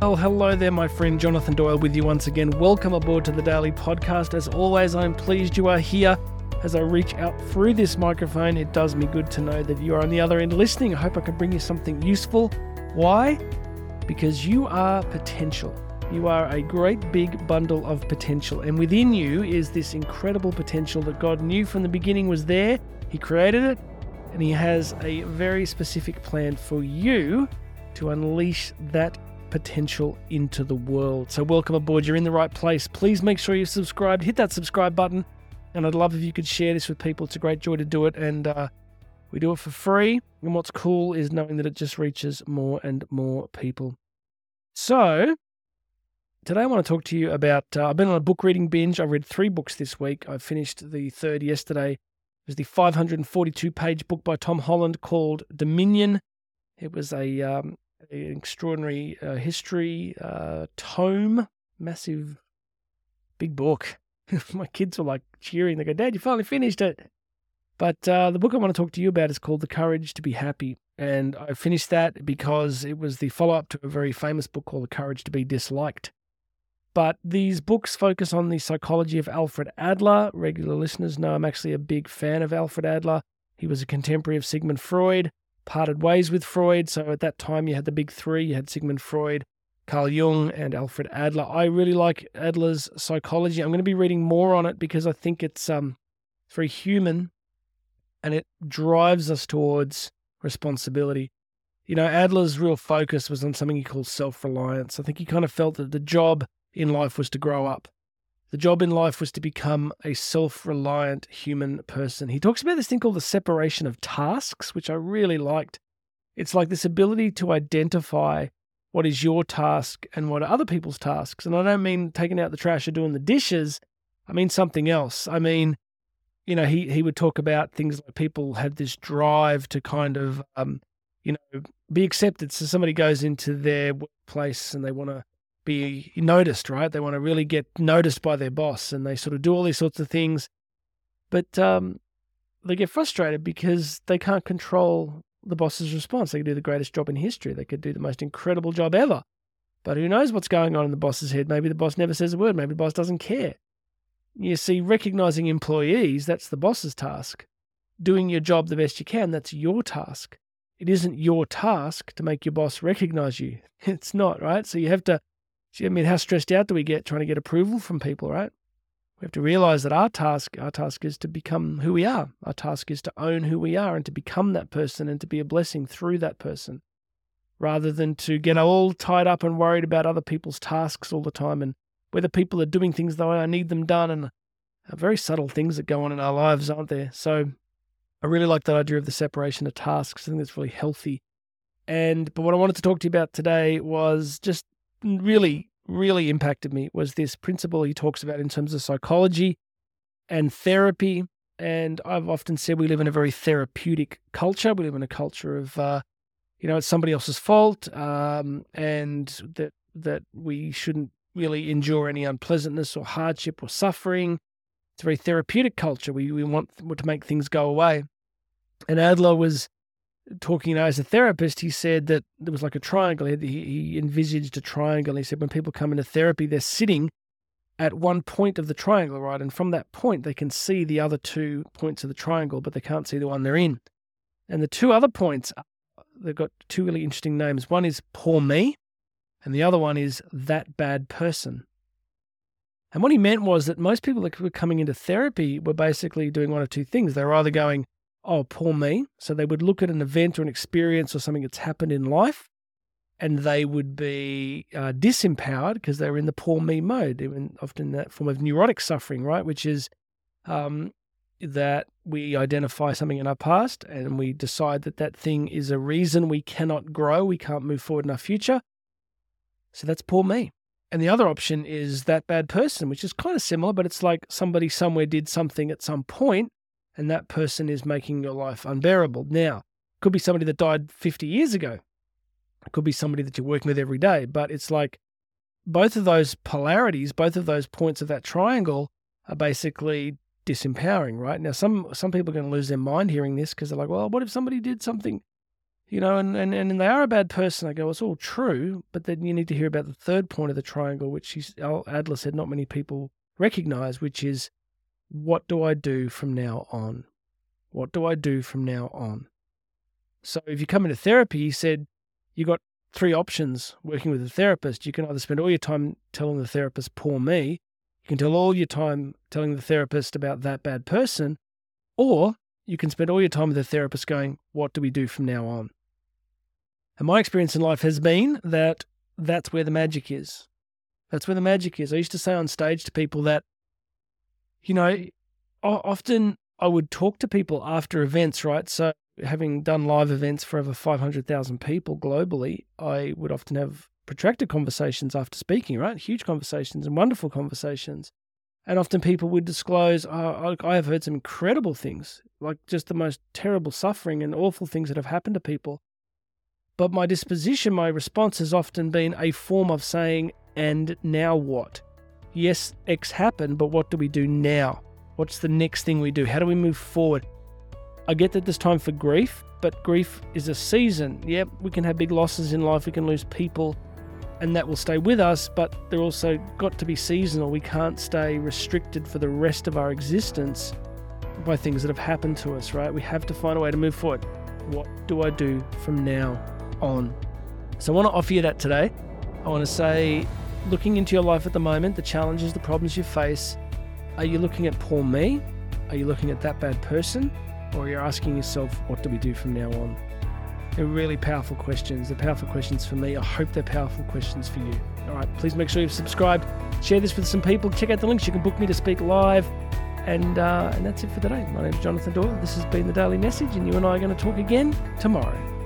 Well, hello there, my friend Jonathan Doyle with you once again. Welcome aboard to the Daily Podcast. As always, I'm pleased you are here. As I reach out through this microphone, it does me good to know that you are on the other end listening. I hope I can bring you something useful. Why? Because you are potential. You are a great big bundle of potential, and within you is this incredible potential that God knew from the beginning was there. He created it, and He has a very specific plan for you to unleash that potential into the world. So, welcome aboard. You're in the right place. Please make sure you're subscribed. Hit that subscribe button. And I'd love if you could share this with people. It's a great joy to do it. And uh, we do it for free. And what's cool is knowing that it just reaches more and more people. So, today I want to talk to you about. Uh, I've been on a book reading binge. I read three books this week. I finished the third yesterday. It was the 542 page book by Tom Holland called Dominion. It was a um, an extraordinary uh, history uh, tome, massive, big book. My kids were like cheering. They go, Dad, you finally finished it. But uh, the book I want to talk to you about is called The Courage to Be Happy. And I finished that because it was the follow up to a very famous book called The Courage to Be Disliked. But these books focus on the psychology of Alfred Adler. Regular listeners know I'm actually a big fan of Alfred Adler. He was a contemporary of Sigmund Freud parted ways with Freud. So at that time, you had the big three you had Sigmund Freud, Carl Jung, and Alfred Adler. I really like Adler's psychology. I'm going to be reading more on it because I think it's um, very human and it drives us towards responsibility. You know, Adler's real focus was on something he called self reliance. I think he kind of felt that the job in life was to grow up. The job in life was to become a self reliant human person. He talks about this thing called the separation of tasks, which I really liked. It's like this ability to identify what is your task and what are other people's tasks. And I don't mean taking out the trash or doing the dishes, I mean something else. I mean, you know, he, he would talk about things like people have this drive to kind of, um, you know, be accepted. So somebody goes into their workplace and they want to be noticed, right? They want to really get noticed by their boss and they sort of do all these sorts of things. But um, they get frustrated because they can't control the boss's response. They could do the greatest job in history, they could do the most incredible job ever. But who knows what's going on in the boss's head? Maybe the boss never says a word, maybe the boss doesn't care. You see, recognizing employees, that's the boss's task. Doing your job the best you can, that's your task. It isn't your task to make your boss recognize you. It's not, right? So you have to See, I mean, how stressed out do we get trying to get approval from people, right? We have to realize that our task, our task is to become who we are. Our task is to own who we are and to become that person and to be a blessing through that person, rather than to get all tied up and worried about other people's tasks all the time and whether people are doing things the way I need them done and uh, very subtle things that go on in our lives, aren't there? So I really like that idea of the separation of tasks. I think that's really healthy. And but what I wanted to talk to you about today was just really, really impacted me was this principle he talks about in terms of psychology and therapy. And I've often said we live in a very therapeutic culture. We live in a culture of, uh, you know, it's somebody else's fault, um, and that that we shouldn't really endure any unpleasantness or hardship or suffering. It's a very therapeutic culture. We we want to make things go away. And Adler was talking as a therapist, he said that there was like a triangle. He, he envisaged a triangle. He said when people come into therapy, they're sitting at one point of the triangle, right? And from that point, they can see the other two points of the triangle, but they can't see the one they're in. And the two other points, uh, they've got two really interesting names. One is poor me, and the other one is that bad person. And what he meant was that most people that were coming into therapy were basically doing one of two things. They were either going, oh, poor me. So they would look at an event or an experience or something that's happened in life and they would be uh, disempowered because they were in the poor me mode, even often that form of neurotic suffering, right? Which is um, that we identify something in our past and we decide that that thing is a reason we cannot grow, we can't move forward in our future. So that's poor me. And the other option is that bad person, which is kind of similar, but it's like somebody somewhere did something at some point and that person is making your life unbearable. Now, could be somebody that died 50 years ago. It could be somebody that you're working with every day, but it's like both of those polarities, both of those points of that triangle are basically disempowering, right? Now, some some people are going to lose their mind hearing this because they're like, well, what if somebody did something, you know, and, and, and they are a bad person. I go, it's all true, but then you need to hear about the third point of the triangle, which he's, oh, Adler said not many people recognize, which is what do I do from now on? What do I do from now on? So if you come into therapy, he said you got three options working with a therapist. You can either spend all your time telling the therapist, poor me. You can tell all your time telling the therapist about that bad person, or you can spend all your time with the therapist going, what do we do from now on? And my experience in life has been that that's where the magic is. That's where the magic is. I used to say on stage to people that, you know, often I would talk to people after events, right? So, having done live events for over 500,000 people globally, I would often have protracted conversations after speaking, right? Huge conversations and wonderful conversations. And often people would disclose, oh, I have heard some incredible things, like just the most terrible suffering and awful things that have happened to people. But my disposition, my response has often been a form of saying, and now what? Yes, X happened, but what do we do now? What's the next thing we do? How do we move forward? I get that there's time for grief, but grief is a season. Yep, we can have big losses in life, we can lose people, and that will stay with us, but they're also got to be seasonal. We can't stay restricted for the rest of our existence by things that have happened to us, right? We have to find a way to move forward. What do I do from now on. So I want to offer you that today. I want to say, looking into your life at the moment, the challenges, the problems you face, are you looking at poor me? Are you looking at that bad person? Or are you asking yourself, what do we do from now on? They're really powerful questions. They're powerful questions for me. I hope they're powerful questions for you. All right, please make sure you've subscribed. Share this with some people. Check out the links. You can book me to speak live. And, uh, and that's it for today. My name is Jonathan Doyle. This has been the Daily Message, and you and I are going to talk again tomorrow.